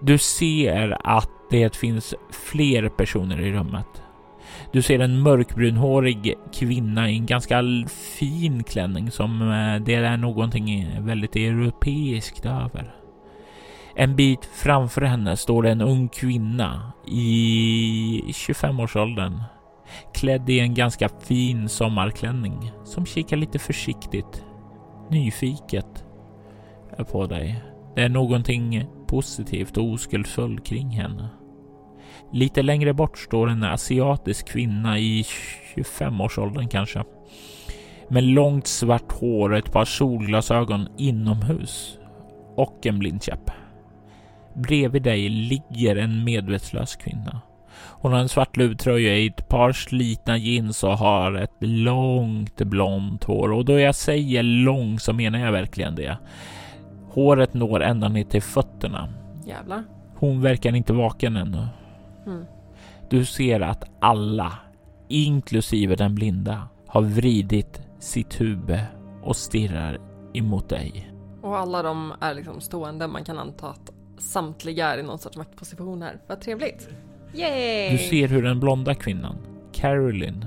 Du ser att det finns fler personer i rummet. Du ser en mörkbrunhårig kvinna i en ganska fin klänning som eh, det är någonting väldigt europeiskt över. En bit framför henne står en ung kvinna i 25-årsåldern klädd i en ganska fin sommarklänning som kikar lite försiktigt, nyfiket på dig. Det är någonting positivt och oskuldsfull kring henne. Lite längre bort står en asiatisk kvinna i 25-årsåldern kanske. Med långt svart hår och ett par solglasögon inomhus. Och en blindkäpp. Bredvid dig ligger en medvetslös kvinna. Hon har en svart luvtröja i ett par slitna jeans och har ett långt blont hår. Och då jag säger lång så menar jag verkligen det. Håret når ända ner till fötterna. Jävlar. Hon verkar inte vaken ännu. Mm. Du ser att alla, inklusive den blinda, har vridit sitt huvud och stirrar emot dig. Och alla de är liksom stående. Man kan anta att samtliga är i någon sorts maktposition här. Vad trevligt. Yay! Du ser hur den blonda kvinnan, Caroline,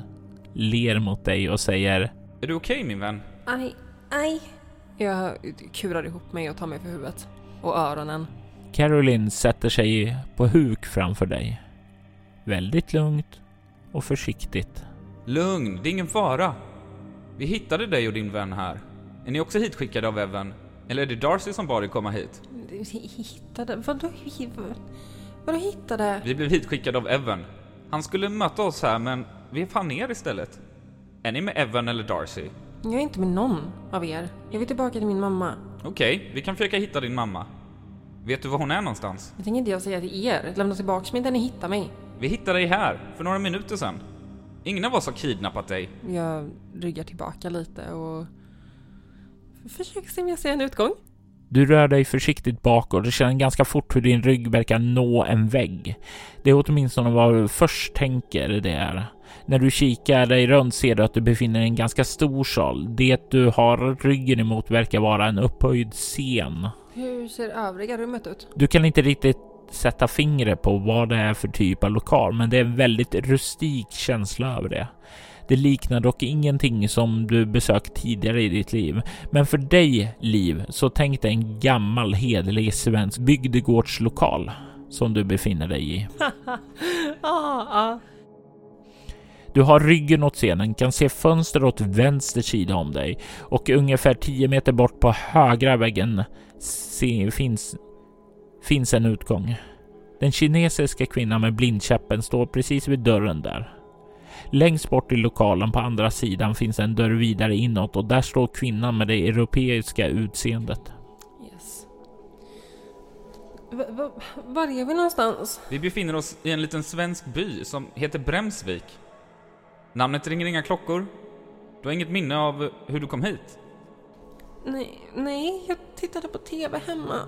ler mot dig och säger Är du okej okay, min vän? Aj, aj. Jag kurar ihop mig och tar mig för huvudet. Och öronen. Caroline sätter sig på huk framför dig. Väldigt lugnt och försiktigt. Lugn, det är ingen fara. Vi hittade dig och din vän här. Är ni också hitskickade av Evan? Eller är det Darcy som bad er komma hit? Hittade? Vadå, vadå hittade? Vi blev hitskickade av Evan. Han skulle möta oss här, men vi fann er istället. Är ni med Evan eller Darcy? Jag är inte med någon av er. Jag vill tillbaka till min mamma. Okej, vi kan försöka hitta din mamma. Vet du var hon är någonstans? Det tänker inte jag säga till er. Lämna tillbaka mig där ni hittar mig. Vi hittade dig här, för några minuter sedan. Ingen av oss har kidnappat dig. Jag ryggar tillbaka lite och försöker se om jag ser en utgång. Du rör dig försiktigt bakåt och känner ganska fort hur din rygg verkar nå en vägg. Det är åtminstone vad du först tänker det är. När du kikar dig runt ser du att du befinner dig i en ganska stor sal. Det du har ryggen emot verkar vara en upphöjd scen. Hur ser övriga rummet ut? Du kan inte riktigt sätta fingret på vad det är för typ av lokal, men det är en väldigt rustik känsla över det. Det liknar dock ingenting som du besökt tidigare i ditt liv. Men för dig, Liv, så tänk dig en gammal hederlig svensk bygdegårdslokal som du befinner dig i. ah, ah. Du har ryggen åt scenen, kan se fönster åt vänster sida om dig och ungefär 10 meter bort på högra väggen finns, finns en utgång. Den kinesiska kvinnan med blindkäppen står precis vid dörren där. Längst bort i lokalen på andra sidan finns en dörr vidare inåt och där står kvinnan med det europeiska utseendet. Yes. V var är vi någonstans? Vi befinner oss i en liten svensk by som heter Bremsvik. Namnet ringer inga klockor. Du har inget minne av hur du kom hit? Nej, nej, jag tittade på TV hemma.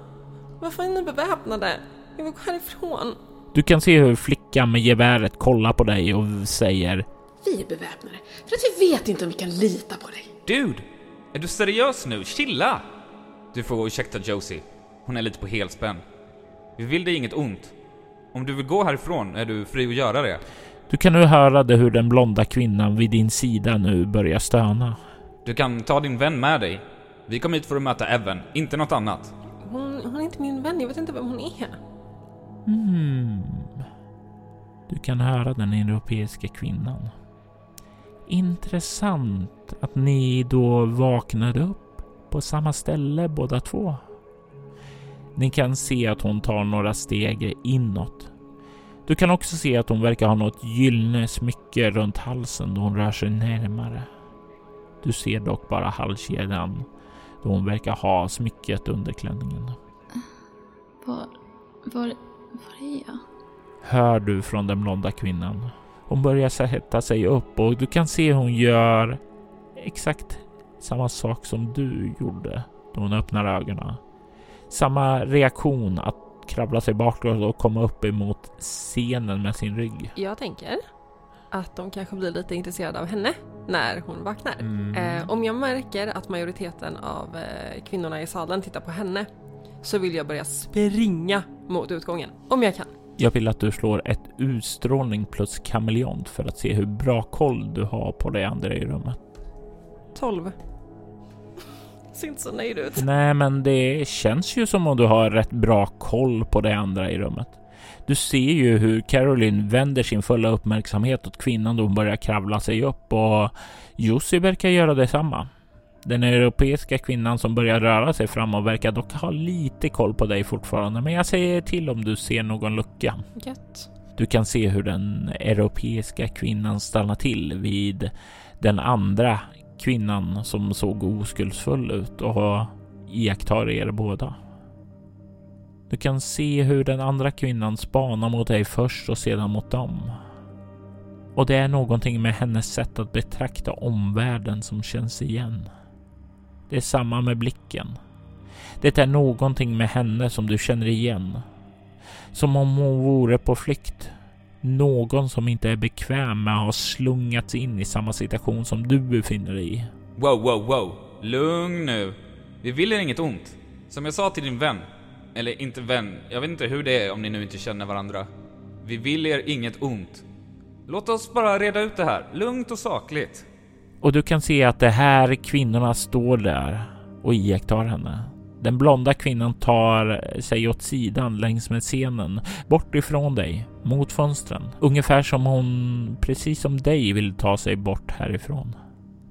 Varför är ni beväpnade? Jag vill gå härifrån. Du kan se hur flickan med geväret kollar på dig och säger Vi är beväpnade för att vi vet inte om vi kan lita på dig. Dude! Är du seriös nu? Chilla! Du får ursäkta Josie. Hon är lite på helspänn. Vi vill dig inget ont. Om du vill gå härifrån är du fri att göra det. Du kan nu höra det hur den blonda kvinnan vid din sida nu börjar stöna. Du kan ta din vän med dig. Vi kom hit för att möta Evan, inte något annat. Hon, hon är inte min vän, jag vet inte vem hon är. Hmm. Du kan höra den europeiska kvinnan. Intressant att ni då vaknade upp på samma ställe båda två. Ni kan se att hon tar några steg inåt. Du kan också se att hon verkar ha något gyllene smycke runt halsen då hon rör sig närmare. Du ser dock bara halskedjan då hon verkar ha smycket under klänningen. Var, var, var är jag? Hör du från den blonda kvinnan. Hon börjar sätta sig upp och du kan se hon gör exakt samma sak som du gjorde då hon öppnar ögonen. Samma reaktion att kravla sig bakåt och komma upp emot scenen med sin rygg. Jag tänker att de kanske blir lite intresserade av henne när hon vaknar. Mm. Eh, om jag märker att majoriteten av eh, kvinnorna i salen tittar på henne så vill jag börja springa mot utgången. Om jag kan. Jag vill att du slår ett utstrålning plus kameleont för att se hur bra koll du har på de andra i rummet. 12. Ser inte så nöjd ut. Nej, men det känns ju som om du har rätt bra koll på de andra i rummet. Du ser ju hur Caroline vänder sin fulla uppmärksamhet åt kvinnan då hon börjar kravla sig upp och Jussi verkar göra detsamma. Den europeiska kvinnan som börjar röra sig framåt verkar dock ha lite koll på dig fortfarande, men jag säger till om du ser någon lucka. Gött. Du kan se hur den europeiska kvinnan stannar till vid den andra kvinnan som såg oskuldsfull ut och iakttar er båda. Du kan se hur den andra kvinnan spanar mot dig först och sedan mot dem. Och det är någonting med hennes sätt att betrakta omvärlden som känns igen. Det är samma med blicken. Det är någonting med henne som du känner igen. Som om hon vore på flykt. Någon som inte är bekväm med att ha slungats in i samma situation som du befinner dig i. Wow, wow, wow. Lugn nu. Vi vill er inget ont. Som jag sa till din vän. Eller inte vän, jag vet inte hur det är om ni nu inte känner varandra. Vi vill er inget ont. Låt oss bara reda ut det här, lugnt och sakligt. Och du kan se att det här kvinnorna står där och iakttar henne. Den blonda kvinnan tar sig åt sidan längs med scenen, bort ifrån dig, mot fönstren. Ungefär som hon, precis som dig, vill ta sig bort härifrån.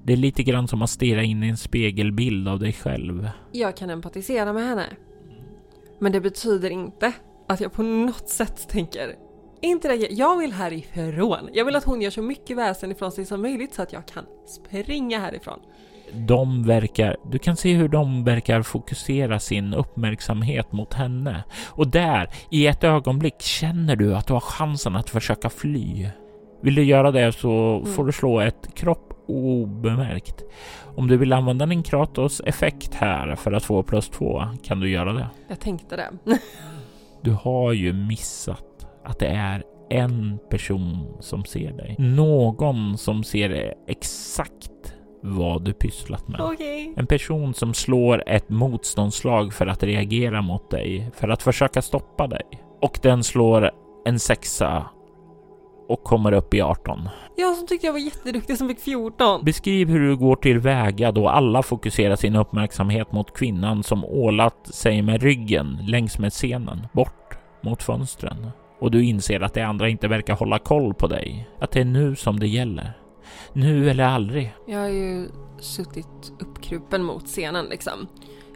Det är lite grann som att stirra in i en spegelbild av dig själv. Jag kan empatisera med henne. Men det betyder inte att jag på något sätt tänker inte det, jag vill härifrån. Jag vill att hon gör så mycket väsen ifrån sig som möjligt så att jag kan springa härifrån. De verkar, du kan se hur de verkar fokusera sin uppmärksamhet mot henne. Och där, i ett ögonblick, känner du att du har chansen att försöka fly. Vill du göra det så får du slå ett kropp obemärkt. Om du vill använda din Kratos effekt här för att få plus två kan du göra det. Jag tänkte det. Du har ju missat att det är en person som ser dig. Någon som ser exakt vad du pysslat med. Okej. En person som slår ett motståndslag för att reagera mot dig, för att försöka stoppa dig. Och den slår en sexa och kommer upp i 18. Jag som tyckte jag var jätteduktig som fick 14. Beskriv hur du går tillväga då alla fokuserar sin uppmärksamhet mot kvinnan som ålat sig med ryggen längs med scenen, bort mot fönstren. Och du inser att de andra inte verkar hålla koll på dig. Att det är nu som det gäller. Nu eller aldrig. Jag har ju suttit uppkrupen mot scenen liksom.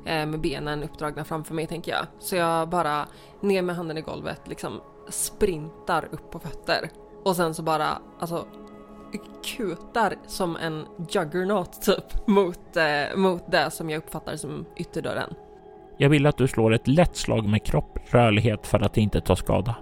Eh, med benen uppdragna framför mig tänker jag. Så jag bara ner med handen i golvet liksom sprintar upp på fötter. Och sen så bara alltså kutar som en juggernaut typ mot, eh, mot det som jag uppfattar som ytterdörren. Jag vill att du slår ett lätt slag med kropp, rörlighet för att inte ta skada.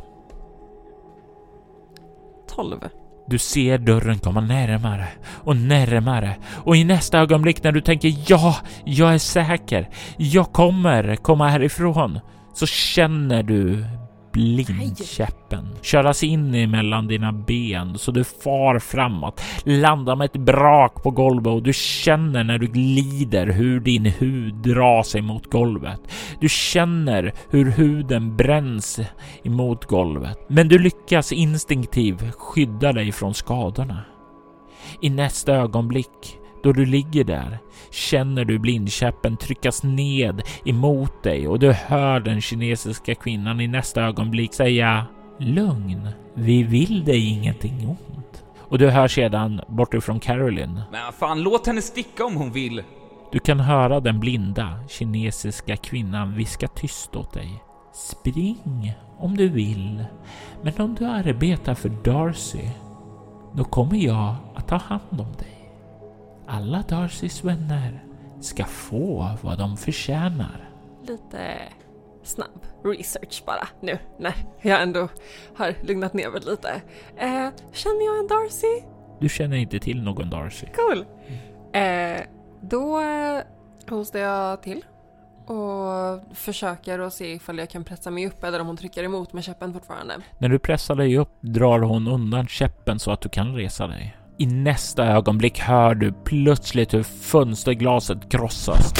12. Du ser dörren komma närmare och närmare och i nästa ögonblick när du tänker ja, jag är säker, jag kommer komma härifrån, så känner du blindkäppen köras in emellan dina ben så du far framåt, landar med ett brak på golvet och du känner när du glider hur din hud drar sig mot golvet. Du känner hur huden bränns emot golvet, men du lyckas instinktivt skydda dig från skadorna. I nästa ögonblick då du ligger där känner du blindkäppen tryckas ned emot dig och du hör den kinesiska kvinnan i nästa ögonblick säga Lugn, vi vill dig ingenting ont. Och du hör sedan bortifrån Caroline. Men fan, låt henne sticka om hon vill. Du kan höra den blinda kinesiska kvinnan viska tyst åt dig. Spring om du vill, men om du arbetar för Darcy, då kommer jag att ta hand om dig. Alla Darcys vänner ska få vad de förtjänar. Lite snabb research bara nu när jag ändå har lugnat ner mig lite. Eh, känner jag en Darcy? Du känner inte till någon Darcy. Cool! Eh, då eh, hostar jag till och försöker att se ifall jag kan pressa mig upp eller om hon trycker emot med käppen fortfarande. När du pressar dig upp drar hon undan käppen så att du kan resa dig. I nästa ögonblick hör du plötsligt hur fönsterglaset krossas.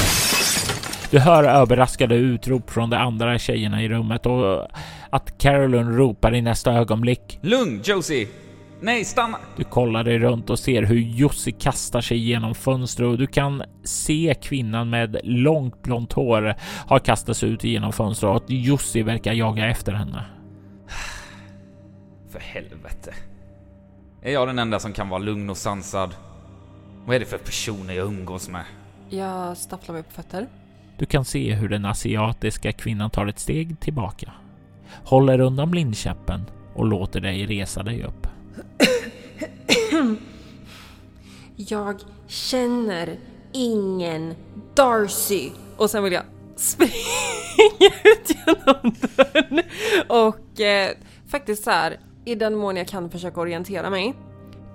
Du hör överraskade utrop från de andra tjejerna i rummet och att Carolyn ropar i nästa ögonblick. Lugn, Josie! Nej, stanna! Du kollar dig runt och ser hur Jussi kastar sig genom fönstret och du kan se kvinnan med långt blont hår har kastats ut genom fönstret och att Jussi verkar jaga efter henne. För helvete. Är jag den enda som kan vara lugn och sansad? Vad är det för personer jag umgås med? Jag stapplar mig på fötter. Du kan se hur den asiatiska kvinnan tar ett steg tillbaka, håller undan blindkäppen och låter dig resa dig upp. Jag känner ingen Darcy. Och sen vill jag springa ut genom dörren. Och eh, faktiskt så här, i den mån jag kan försöka orientera mig,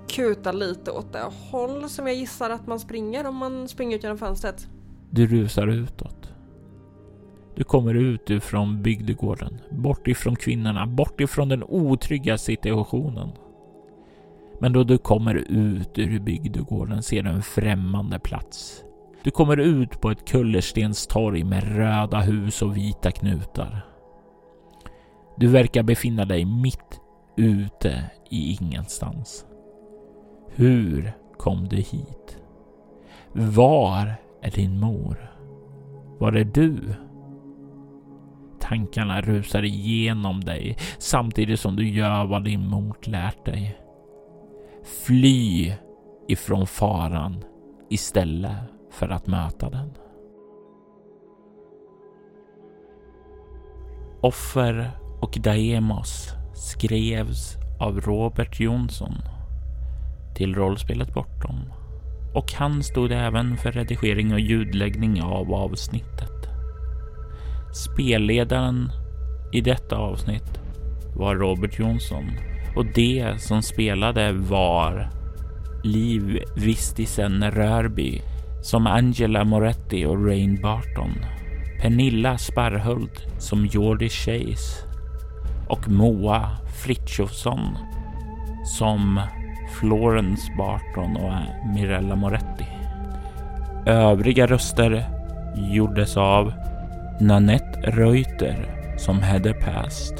kuta lite åt det håll som jag gissar att man springer om man springer ut genom fönstret. Du rusar utåt. Du kommer ut ifrån bygdegården, bort ifrån kvinnorna, bort ifrån den otrygga situationen. Men då du kommer ut ur bygdegården ser du en främmande plats. Du kommer ut på ett kullerstenstorg med röda hus och vita knutar. Du verkar befinna dig mitt ute i ingenstans. Hur kom du hit? Var är din mor? Var är du? Tankarna rusar igenom dig samtidigt som du gör vad din mor lärt dig. Fly ifrån faran istället för att möta den. Offer och Daemos skrevs av Robert Jonsson till rollspelet Bortom och han stod även för redigering och ljudläggning av avsnittet. Spelledaren i detta avsnitt var Robert Jonsson och det som spelade var Liv Vistisen Rörby som Angela Moretti och Rain Barton. Pernilla Sparhult som Jordi Chase och Moa Fritjofsson som Florence Barton och Mirella Moretti. Övriga röster gjordes av Nanette Reuter som Heather Past,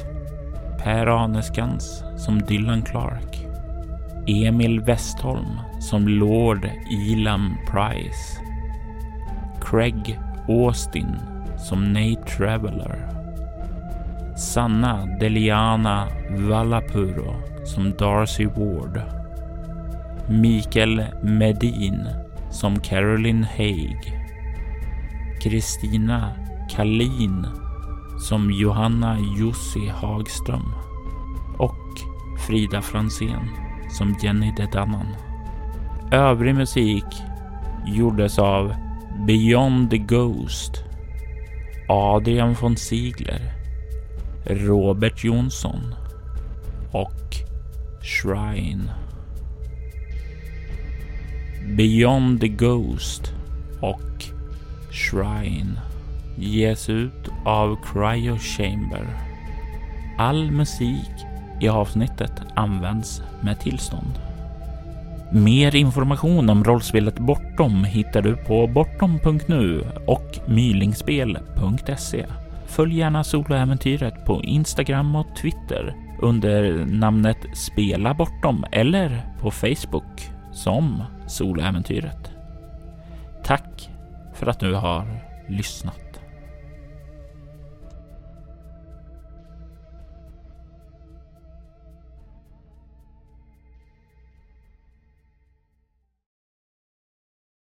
Per Aneskans som Dylan Clark, Emil Westholm som Lord Elam Price, Craig Austin som Nate Traveller, Sanna Deliana Vallapuro som Darcy Ward, Mikael Medin som Caroline Haig, Kristina Kalin som Johanna Jussi Hagström. Och Frida Fransén som Jenny Dedannan. Övrig musik gjordes av Beyond the Ghost, Adrian von Ziegler, Robert Jonsson och Shrine. Beyond the Ghost och Shrine ges ut av Cryo Chamber. All musik i avsnittet används med tillstånd. Mer information om rollspelet Bortom hittar du på bortom.nu och mylingspel.se. Följ gärna soloäventyret på Instagram och Twitter under namnet Spela Bortom eller på Facebook som Soloäventyret. Tack för att du har lyssnat.